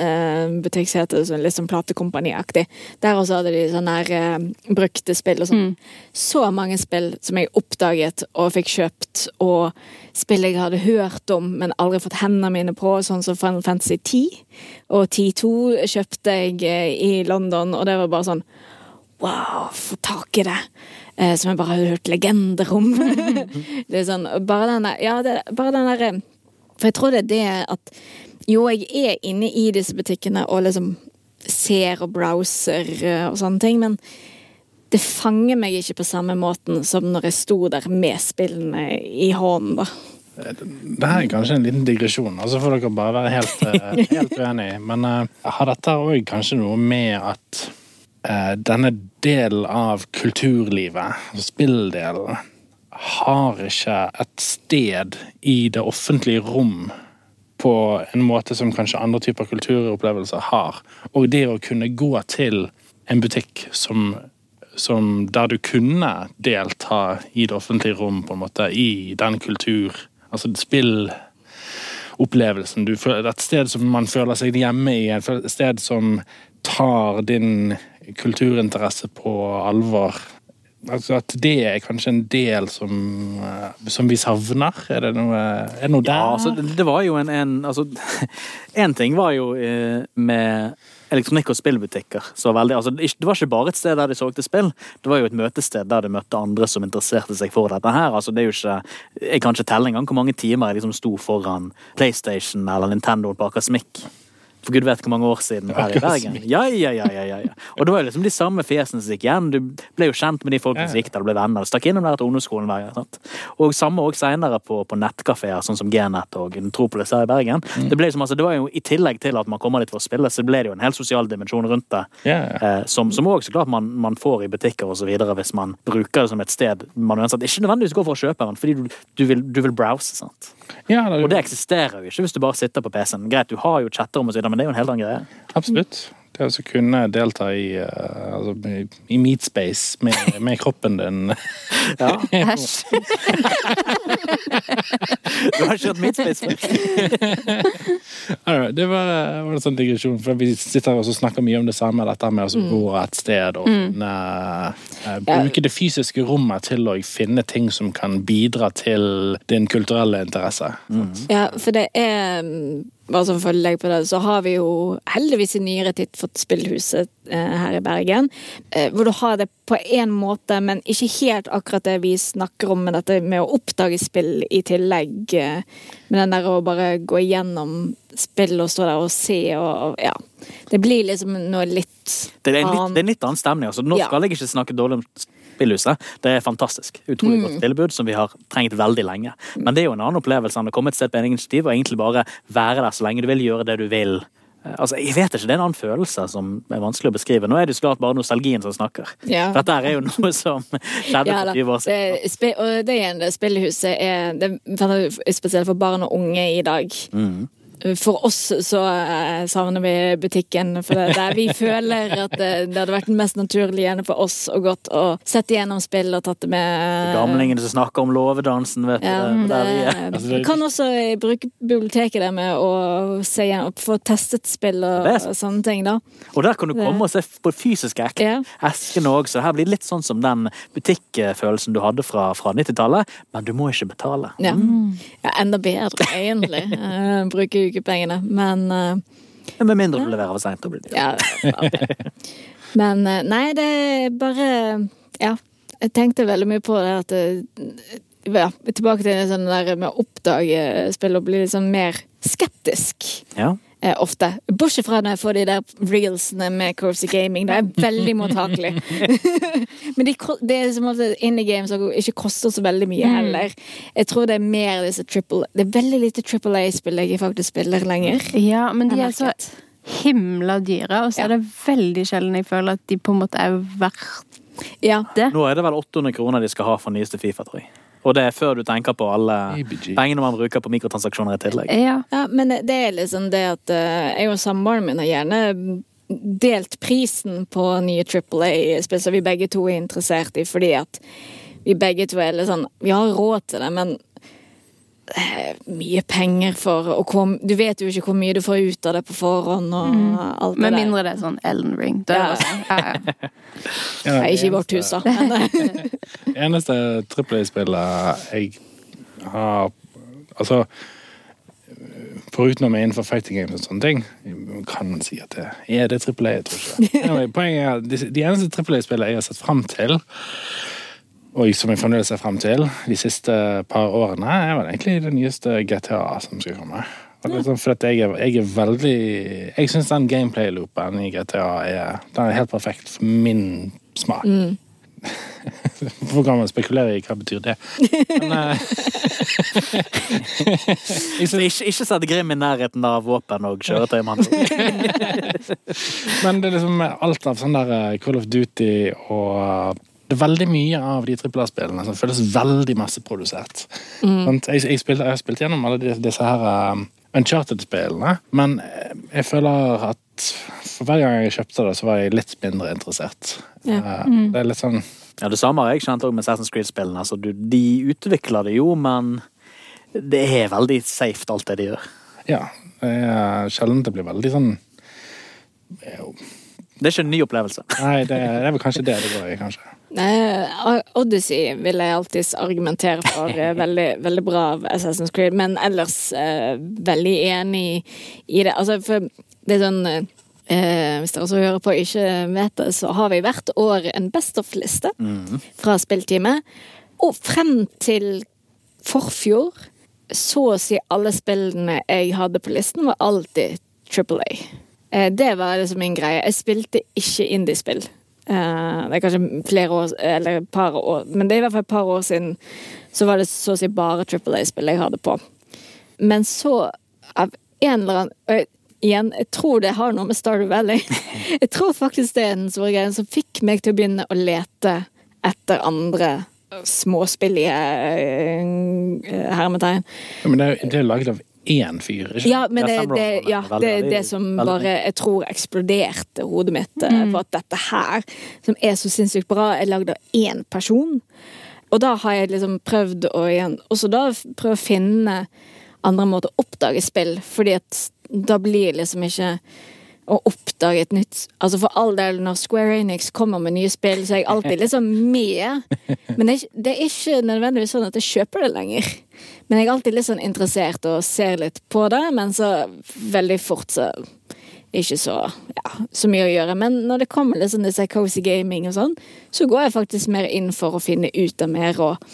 [SPEAKER 4] eh, butikksetet, så litt sånn platekompaniaktig. Der også hadde de sånne her eh, brukte spill og sånn. Så mange spill som jeg oppdaget og fikk kjøpt, og spill jeg hadde hørt om, men aldri fått hendene mine på, sånn som Final Fantasy 10. Og 10-2 kjøpte jeg eh, i London, og det var bare sånn Wow, få tak i det! Eh, som jeg bare har hørt legender om. [LAUGHS] det er sånn, bare den der, ja, det, bare den der eh, For jeg tror det er det at Jo, jeg er inne i disse butikkene og liksom ser og browser eh, og sånne ting, men det fanger meg ikke på samme måten som når jeg sto der med spillene i hånden, da.
[SPEAKER 2] Det her er kanskje en liten digresjon, altså får dere bare være helt, eh, [LAUGHS] helt uenige. Men uh, har dette òg kanskje noe med at eh, denne delen av kulturlivet, altså spilldelen, har ikke et sted i det offentlige rom på en måte som kanskje andre typer kulturopplevelser har. Og det å kunne gå til en butikk som, som der du kunne delta i det offentlige rom, på en måte, i den kultur Altså spillopplevelsen. Et sted som man føler seg hjemme i, et sted som tar din kulturinteresse på alvor. Altså at det er kanskje en del som, eh, som vi savner? Er det noe, er det noe der?
[SPEAKER 1] Ja, altså, det, var jo en, en altså, [LAUGHS] En ting var jo eh, med elektronikk- og spillbutikker. Så veldig, altså, det var ikke bare et sted der de solgte spill, det var jo et møtested der de møtte andre som interesserte seg for dette her. Altså, det er jo ikke, jeg kan ikke telle engang hvor mange timer jeg liksom sto foran PlayStation eller Nintendo på Aker Smik. For gud vet hvor mange år siden her i Bergen. Ja, ja, ja, ja, ja. Og det var jo liksom de samme fjesene som gikk igjen. Du ble jo kjent med de folkene som gikk der, du ble venner. Du stakk innom der etter ungdomsskolen hver gang. Og samme også senere på, på nettkafeer, sånn som Gnet og Metropolis her i Bergen. Det, ble liksom, altså, det var jo I tillegg til at man kommer dit for å spille, så ble det jo en hel sosial dimensjon rundt det. Eh, som, òg så klart man, man får i butikker og så videre hvis man bruker det som et sted man uansett ikke nødvendigvis går for å kjøpe den, fordi du, du, vil, du vil browse. sant?
[SPEAKER 2] Ja, det,
[SPEAKER 1] Og det eksisterer jo ikke hvis du bare sitter på PC-en. Greit, du har jo chatterom og så videre, men det er jo en helt annen greie.
[SPEAKER 2] Absolutt. Det å så kunne delta i, uh, altså, i, i meatspace med, med kroppen din. [LAUGHS]
[SPEAKER 1] Ja. [LAUGHS]
[SPEAKER 3] Æsj.
[SPEAKER 1] Du har kjørt Meatspace før. [LAUGHS]
[SPEAKER 2] Anyway, det var, var en sånn digresjon, for vi sitter og snakker mye om det samme, dette med å bo et sted og mm. uh, bruke det fysiske rommet til å finne ting som kan bidra til din kulturelle interesse. Mm.
[SPEAKER 4] Ja, for det er mm, Bare som følgelegg på det, så har vi jo heldigvis i nyere tid fått Spillhuset eh, her i Bergen. Eh, hvor du har det på én måte, men ikke helt akkurat det vi snakker om med dette med å oppdage spill i tillegg. Eh, med den der å bare gå igjennom spill og stå der og se og, og ja. Det blir liksom noe litt
[SPEAKER 1] Det er en litt,
[SPEAKER 4] annet.
[SPEAKER 1] det er en litt annen stemning. Altså. Nå
[SPEAKER 4] Ja.
[SPEAKER 1] skal jeg ikke snakke dårlig om Spillhuset. Det er fantastisk. Utrolig
[SPEAKER 4] Mm.
[SPEAKER 1] godt tilbud som vi har trengt veldig lenge. Men det er jo en annen opplevelse enn å komme et sted på egen initiativ og egentlig bare være der så lenge du vil, gjøre det du vil. Eh, Altså, jeg vet ikke, Det er en annen følelse som er vanskelig å beskrive. Nå er det så klart bare nostalgien som snakker.
[SPEAKER 4] Ja.
[SPEAKER 1] For dette er jo noe som skjedde
[SPEAKER 4] Ja,
[SPEAKER 1] for
[SPEAKER 4] da.
[SPEAKER 1] 20 år siden.
[SPEAKER 4] Og det igjen, det spillehuset er, det er spesielt for barn og unge i dag.
[SPEAKER 1] Mm.
[SPEAKER 4] For oss så eh, savner vi butikken, for det er der vi [LAUGHS] føler at det, det hadde vært mest naturlige gjerne for oss å gått og sett igjennom spill og tatt det med
[SPEAKER 1] Gamlingene som snakker om låvedansen, vet du.
[SPEAKER 4] Ja,
[SPEAKER 1] det,
[SPEAKER 4] det,
[SPEAKER 1] der vi er.
[SPEAKER 2] Altså, det-
[SPEAKER 4] kan også bruke biblioteket der med å se igjen og få testet spill og,
[SPEAKER 1] Det er
[SPEAKER 4] sånne ting, da.
[SPEAKER 1] Og der kan du komme og se på fysiske ek-
[SPEAKER 4] Ja.
[SPEAKER 1] eskene òg, så det her blir litt sånn som den butikkfølelsen du hadde fra, fra 90-tallet, men du må ikke betale.
[SPEAKER 4] Ja. ja enda bedre, egentlig. [LAUGHS] eh, bruke pengene, Men ja,
[SPEAKER 1] Med mindre du leverer for seint. Da blir det
[SPEAKER 4] Ja, okay. Men eh, nei, det er bare Ja. Jeg tenkte veldig mye på det at det, ja, Tilbake til det sånn der med å oppdage spill og bli liksom mer skeptisk.
[SPEAKER 1] Ja.
[SPEAKER 4] Eh, ofte. Bortsett fra når jeg får de der reelsene med Corsi Gaming. Det er veldig mottakelig. [LAUGHS] Men de, det er som ofte indie games som ikke koster så veldig mye heller. Jeg tror det er mer disse triple Det er veldig lite Triple A-spill jeg faktisk spiller lenger.
[SPEAKER 3] Ja, men de er så himla dyre, og så er det veldig sjelden jeg føler at de på en måte er verdt
[SPEAKER 4] Ja.
[SPEAKER 3] det.
[SPEAKER 1] Nå er det vel 800 kroner de skal ha for nyeste Fifa, tror jeg. Og det er før du tenker på alle
[SPEAKER 2] ABG.
[SPEAKER 1] pengene man bruker på mikrotransaksjoner i tillegg.
[SPEAKER 3] Ja.
[SPEAKER 4] Ja, men det er liksom det at eh, jeg og samboeren min har gjerne delt prisen på nye Triple A-spill som vi begge to er interessert i, fordi at vi begge to er litt sånn Vi har råd til det, men mye penger for å komme Du vet jo ikke hvor mye du får ut av det på forhånd og alt det
[SPEAKER 3] Med mindre det er sånn Ellen Ring. Er det
[SPEAKER 4] Ja.
[SPEAKER 3] sånn, ja, ja. [LAUGHS]
[SPEAKER 2] Ja,
[SPEAKER 4] Nei, ikke i vårt hus, da. Men, eh, [LAUGHS]
[SPEAKER 2] eneste trippel A-spillet jeg har Altså Foruten innenfor fighting games og sånne ting, kan man si at det er det trippel. Jeg tror ikke. [LAUGHS] Anyway, poenget er at de, de eneste trippel jeg har sett fram til, og som jeg fremdeles ser frem til de siste par årene, er vel egentlig det nyeste GTA som skal komme. Og det er sånn, for at jeg, er, jeg er veldig Jeg syns den gameplay-loopen i GTA er, den er helt perfekt for min smak. [LAUGHS] Hvor kan man spekulere i hva betyr det? Men, eh, [LAUGHS]
[SPEAKER 1] Så ikke, ikke sett Grim i nærheten av våpen og kjøretøy. med andre ord.
[SPEAKER 2] men det er liksom alt av sånn der eh, Call of Duty og det er veldig mye av de trippel A-spillene som føles veldig masseprodusert. Mm. Jeg, jeg, spilte, jeg har spilt gjennom alle disse, disse her um, Uncharted-spillene, men eh, jeg føler at for hver gang jeg kjøpte det, så var jeg litt mindre interessert.
[SPEAKER 4] Ja.
[SPEAKER 2] Eh, Det er litt sånn
[SPEAKER 1] Ja, Det samme har jeg kjent med Assassin's Creed-spillene. Altså, de utvikler det jo, men det er veldig safe, alt det de gjør.
[SPEAKER 2] Ja. Det er sjelden det blir veldig sånn
[SPEAKER 1] Det er ikke en ny opplevelse.
[SPEAKER 2] Nei, det, det er vel kanskje det det går i, kanskje.
[SPEAKER 4] Nei, Odyssey vil jeg alltids argumentere for. eh, [LAUGHS] Veldig, veldig bra av Assassin's Creed, men ellers uh, veldig enig i det. Altså, for det er sånn Hvis dere som hører på ikke vet det, så har vi hvert år en Best of-liste fra spilltime. Og frem til forfjor, så å si alle spillene jeg hadde på listen, var alltid Triple A. Det var liksom min greie. Jeg spilte ikke indiespill. Eh, Det er kanskje flere år, eller et par år, men det er i hvert fall et par år siden så var det så å si bare Triple A-spill jeg hadde på. Men så, av en eller annen og jeg- Igjen, jeg tror det har noe med Stardew Valley [LAUGHS] Jeg tror faktisk det er den store greien som fikk meg til å begynne å lete etter andre småspillige eh, hermetegn.
[SPEAKER 2] Ja, men det er, det er laget av én fyr, ikke
[SPEAKER 4] Ja, men det, det,
[SPEAKER 1] det.
[SPEAKER 4] ja, det er det som
[SPEAKER 1] veldig.
[SPEAKER 4] bare jeg tror eksploderte hodet mitt. Mm. For at dette her, som er så sinnssykt bra, er lagd av én person. Og da har jeg liksom prøvd å igjen Også da prøve å finne andre måter å oppdage spill, fordi at da blir liksom ikke å oppdage et nytt Altså For all del, når Square Enix kommer med nye spill, så er jeg alltid [LAUGHS] liksom med. Men det er, ikke, det er ikke nødvendigvis sånn at jeg kjøper det lenger. Men jeg er alltid litt sånn interessert og ser litt på det, men så veldig fort så ikke så, ja, så mye å gjøre. Men når det kommer sånn disse cozy gaming og sånn, så går jeg faktisk mer inn for å finne ut av mer og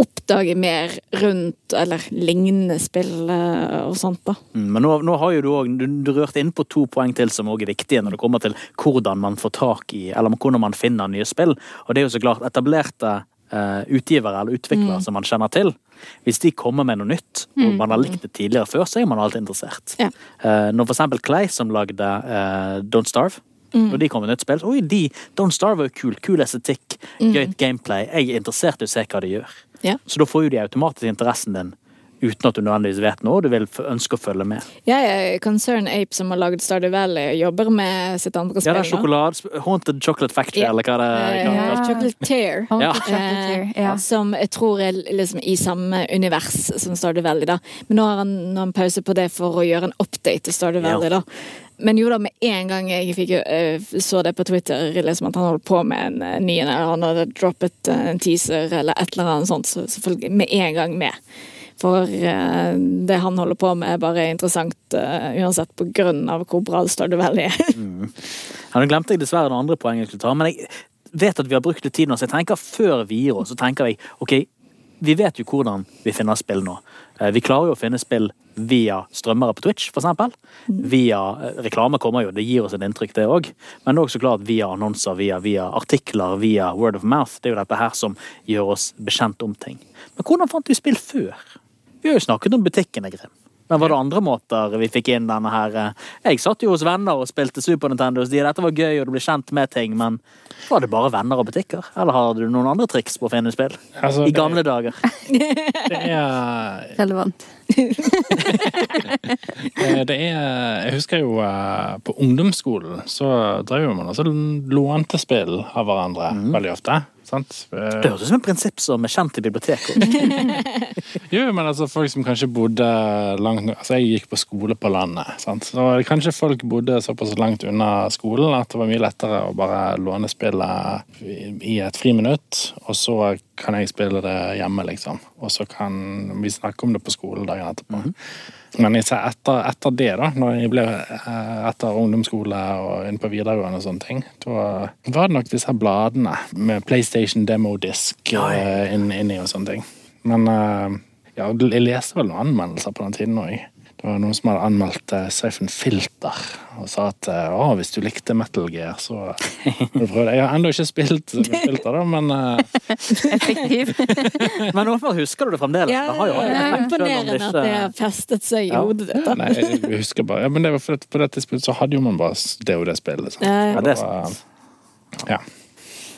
[SPEAKER 4] oppdage mer rundt eller lignende spill eh, og sånt, da.
[SPEAKER 1] Mm, Men nå, nå har jo du òg rørte inn på to poeng til som også er viktige når det kommer til hvordan man får tak i, eller hvordan man finner nye spill. Og det er jo så klart etablerte uh, utgivere eller utviklere som man kjenner til. Hvis de kommer med noe nytt, og man har likt det tidligere før, så er man alltid interessert.
[SPEAKER 4] Ja.
[SPEAKER 1] Eh, når for eksempel Clay, som lagde eh, Don't Starve, når de kom med nytt spill, Oi, de, Don't Starve jo kul. Kul estetikk, gøyt gameplay. Jeg er interessert i å se hva de gjør.
[SPEAKER 4] Ja.
[SPEAKER 1] Så da får jo de automatisk interessen din uten at du nødvendigvis vet noe, og du vil ønske å følge med.
[SPEAKER 4] Jeg er Concern Ape som har laget Stardew Valley, jobber med sitt andre
[SPEAKER 1] Ja, det er sjokolade, Haunted Chocolate Factory,
[SPEAKER 4] Ja.
[SPEAKER 1] eller hva det er.
[SPEAKER 3] Ja.
[SPEAKER 4] Tear. [LAUGHS]
[SPEAKER 1] Ja.
[SPEAKER 3] Chocolatier, ja.
[SPEAKER 4] Eh, Som jeg tror er liksom i samme univers som Stardew Valley. da. Men nå har han, nå har han pause på det for å gjøre en update til Stardew
[SPEAKER 1] Ja.
[SPEAKER 4] Valley. da. Men jo da, med en gang jeg fikk, eh, så det på Twitter, liksom at han holdt på med en eh, ny en, eller han hadde droppet eh, en teaser eller et eller annet sånt, så selvfølgelig med en gang med. For eh, det han holder på med, er bare interessant eh, uansett på grunn av hvor bra Stardew Valley er.
[SPEAKER 1] Ja, [LAUGHS] Nå glemte jeg dessverre det andre poenget jeg skulle ta, men jeg vet at vi har brukt litt tid nå, så jeg tenker før vi gir oss, så tenker jeg ok, vi vet jo hvordan vi finner spill nå. Eh, Vi klarer jo å finne spill via strømmere på Twitch, for eksempel. Via reklame kommer jo, det gir oss et inntrykk, det òg. Men også klart via annonser, via, via artikler, via word of mouth. Det er jo dette her som gjør oss bekjent om ting. Men hvordan fant du spill før? Vi har jo snakket om butikkene, Grim. Men var det andre måter vi fikk inn denne her eh, Jeg satt jo hos venner og spilte Super Nintendo så de dette var gøy og du ble kjent med ting, men var det bare venner og butikker? Eller har du noen andre triks på å finne spill?
[SPEAKER 2] Altså,
[SPEAKER 1] I gamle dager.
[SPEAKER 2] Det er,
[SPEAKER 3] Relevant. [LAUGHS]
[SPEAKER 2] eh, det er Jeg husker jo eh, på ungdomsskolen så drev man også lånte spill av hverandre veldig ofte. Sant?
[SPEAKER 1] Det høres ut som et prinsipp som er kjent i biblioteket. [LAUGHS]
[SPEAKER 2] Jo, men altså folk som kanskje bodde langt Altså jeg gikk på skole på landet. sant? Så kanskje folk bodde såpass langt unna skolen at det var mye lettere å bare låne spillet i et friminutt, og så kan jeg spille det hjemme, liksom. Og så kan vi snakke om det på skolen dagen etterpå. Men jeg ser etter, etter det, da, når jeg ble eh, etter ungdomsskole og inn på videregående og sånne ting, da var det nok disse bladene med PlayStation Demo-disk eh, inn- inni og sånne ting. Men eh, ja, jeg leste vel noen anmeldelser på den tiden òg. Det var noen som hadde anmeldt uh, Siphon Filter og sa at uh, å, hvis du likte Metal Gear, så [LAUGHS] må du prøve det. Jeg har ennå ikke spilt [LAUGHS] Filter, da, men uh,
[SPEAKER 3] Effektiv. [LAUGHS]
[SPEAKER 1] Men hvorfor husker du det fremdeles.
[SPEAKER 4] Ja,
[SPEAKER 1] det har jo
[SPEAKER 4] det er imponerende
[SPEAKER 1] det
[SPEAKER 4] at det har festet seg i
[SPEAKER 1] Ja.
[SPEAKER 4] hodet ditt.
[SPEAKER 2] Nei, jeg husker bare ja, men det var for at På det tidspunktet så hadde jo man bare DOD-spill. Liksom.
[SPEAKER 4] Ja,
[SPEAKER 1] Ja, det er sant.
[SPEAKER 2] Ja.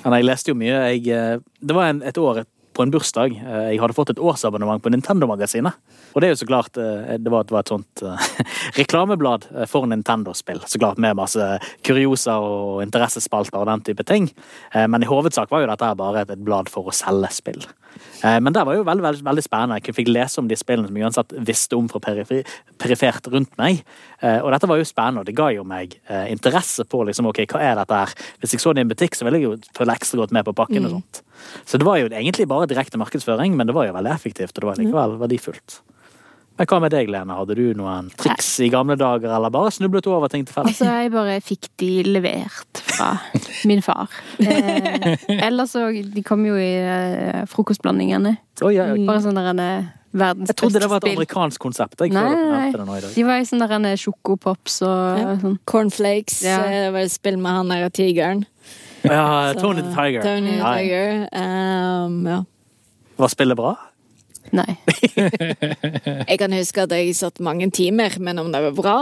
[SPEAKER 1] Ja, nei, jeg leste jo mye. Jeg, eh, det var en, et år på en bursdag. Eh, Jeg hadde fått et årsabonnement på Nintendo-magasinet. Og det er jo så klart eh, Det var, et sånt eh, [LAUGHS] reklameblad for Nintendo-spill. Så klart med masse kurioser og interessespalter og den type ting. Men i hovedsak var jo dette bare et blad for å selge spill. Eh, Men det var jo veldig, veldig, veldig spennende. Jeg fikk lese om de spillene som jeg uansett visste om fra periferi, perifert rundt meg. Eh, Og dette var jo spennende, og det ga jo meg eh, interesse på liksom, ok, hva er dette her. Hvis jeg så det i en butikk, så ville jeg jo følge ekstra godt med på pakken. og sånt. Så det var jo egentlig bare direkte markedsføring, men det var jo veldig effektivt, og det var likevel verdifullt. Men hva med deg, Lene? Hadde du noen triks i gamle dager, eller bare snublet over ting tilfeldig?
[SPEAKER 3] Altså, jeg bare fikk de levert fra min far. Eh, ellers så De kom jo i eh, frokostblandingene.
[SPEAKER 1] Oh, ja, okay.
[SPEAKER 3] Bare sånn der en verdens beste spill.
[SPEAKER 1] jeg trodde det var et
[SPEAKER 3] spill.
[SPEAKER 1] amerikansk konsept. Jeg,
[SPEAKER 3] Nei, nei. De var i sånn der en sjokopops og
[SPEAKER 4] Ja.
[SPEAKER 3] sånn.
[SPEAKER 4] Cornflakes
[SPEAKER 3] Ja.
[SPEAKER 4] Det var et spill med han der tigeren.
[SPEAKER 1] Ja, Tony the Tiger.
[SPEAKER 4] Tony the Tiger. Um, ja.
[SPEAKER 1] Var spillet bra?
[SPEAKER 3] Nei. [LAUGHS]
[SPEAKER 4] Jeg kan huske at jeg satt mange timer, men om det var bra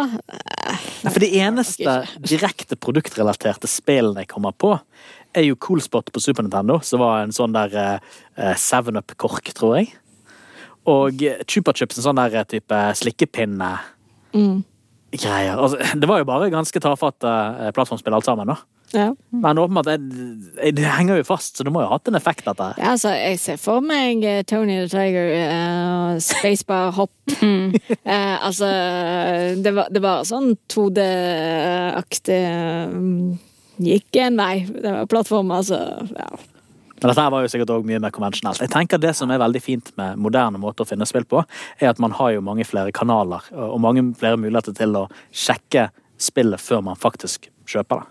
[SPEAKER 1] Nei, for det eneste direkte produktrelaterte spillene jeg kommer på, er jo Coolspot på Super Nintendo, som var en sånn der eh, Seven Up-kork, tror jeg. Og eh, Chupa Chups, en sånn der eh, type slikkepinne-greier. Altså, det var jo bare ganske tafatte eh, plattformspill alt sammen, da.
[SPEAKER 4] Ja.
[SPEAKER 1] Men åpenbart, det, det henger jo fast, så det må jo ha hatt en effekt, dette her.
[SPEAKER 4] Ja, altså, jeg ser for meg eh, Tony the Tiger, uh, spacebar hopp. [LAUGHS] Eh, altså, det var, det var sånn 2D-aktig um, Gikk en vei. Det var plattform, altså. Ja.
[SPEAKER 1] Men dette her var jo sikkert også mye mer konvensjonelt. Jeg tenker Det som er veldig fint med moderne måter å finne spill på, er at man har jo mange flere kanaler og mange flere muligheter til å sjekke spillet før man faktisk kjøper det.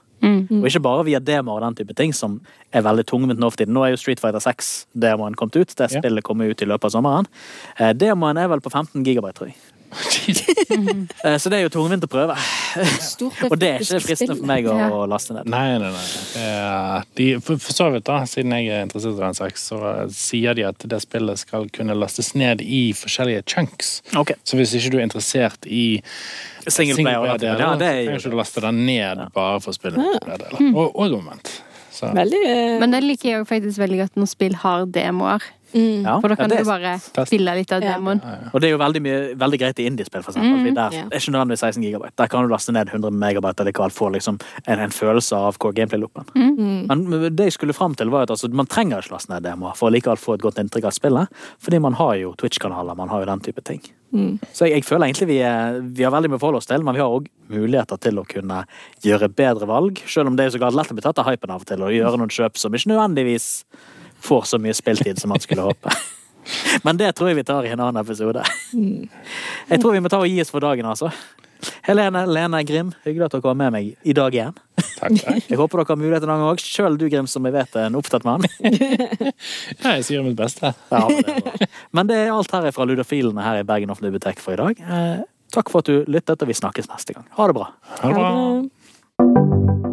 [SPEAKER 1] Og ikke bare via demoer og den type ting, som er veldig tungvint nå for tiden. Nå er jo Street Fighter 6-demoen kommet ut. Det spillet kommer ut i løpet av sommeren. Eh, Demoen er vel på 15 gigabyte, tror jeg. [LAUGHS] Eh, Så det er jo tungvint å prøve. [LAUGHS] Og det er ikke fristende for meg å,
[SPEAKER 3] Ja.
[SPEAKER 1] å laste ned.
[SPEAKER 2] Nei, nei, nei. Eh, De, for, for så vidt, da, siden jeg er interessert i den saks, så sier de at det spillet skal kunne lastes ned i forskjellige chunks.
[SPEAKER 1] Okay.
[SPEAKER 2] Så hvis ikke du er interessert i
[SPEAKER 1] Singleplayer.
[SPEAKER 2] player
[SPEAKER 1] Ja,
[SPEAKER 2] så
[SPEAKER 1] er
[SPEAKER 2] trenger ikke du laste den ned bare for å spille multiplayer-deler. Og, og omvendt. Så,
[SPEAKER 4] Veldig eh,
[SPEAKER 3] Men det liker jeg faktisk veldig godt når spill har demoer.
[SPEAKER 4] Mm.
[SPEAKER 1] Ja,
[SPEAKER 3] For da kan
[SPEAKER 1] er
[SPEAKER 3] du bare
[SPEAKER 2] fast.
[SPEAKER 3] spille litt av
[SPEAKER 4] Ja.
[SPEAKER 3] demoen.
[SPEAKER 1] Og det er jo veldig, mye, veldig greit i indiespill, for eksempel. Mm, der
[SPEAKER 4] ja.
[SPEAKER 1] er ikke nødvendigvis 16 gigabyte. Der kan du laste ned 100 megabyte og få liksom en, en følelse av hvor gameplay-loopen. Men det jeg skulle fram til, var at altså, man trenger ikke laste ned demoer for å likevel få et godt inntrykk av spillet, fordi man har jo Twitch-kanaler, man har jo den type ting. Så jeg, jeg føler egentlig vi, er, vi har veldig mye å forholde oss til, men vi har òg muligheter til å kunne gjøre bedre valg, selv om det er så galt lett å bli tatt av hypen av og til, og gjøre noen kjøp som ikke nødvendigvis får så mye spiltid som man skulle håpe. [LAUGHS] Men det tror jeg vi tar i en annen episode. Jeg tror vi må ta og gi oss for dagen, altså. Helene, Lene, Grim, hyggelig at dere var med meg i dag igjen.
[SPEAKER 2] takk, takk.
[SPEAKER 1] Jeg håper dere har mulighet en gang òg. Sjøl du, Grim, som jeg vet er en opptatt mann. [LAUGHS]
[SPEAKER 2] Ja, jeg sier mitt beste.
[SPEAKER 1] Ja, men, det men det er alt her fra Ludofilene her i Bergen Offentlige Bibliotek for i dag. Eh, takk for at du lyttet, og vi snakkes neste gang. Ha det bra.
[SPEAKER 2] Ha det bra.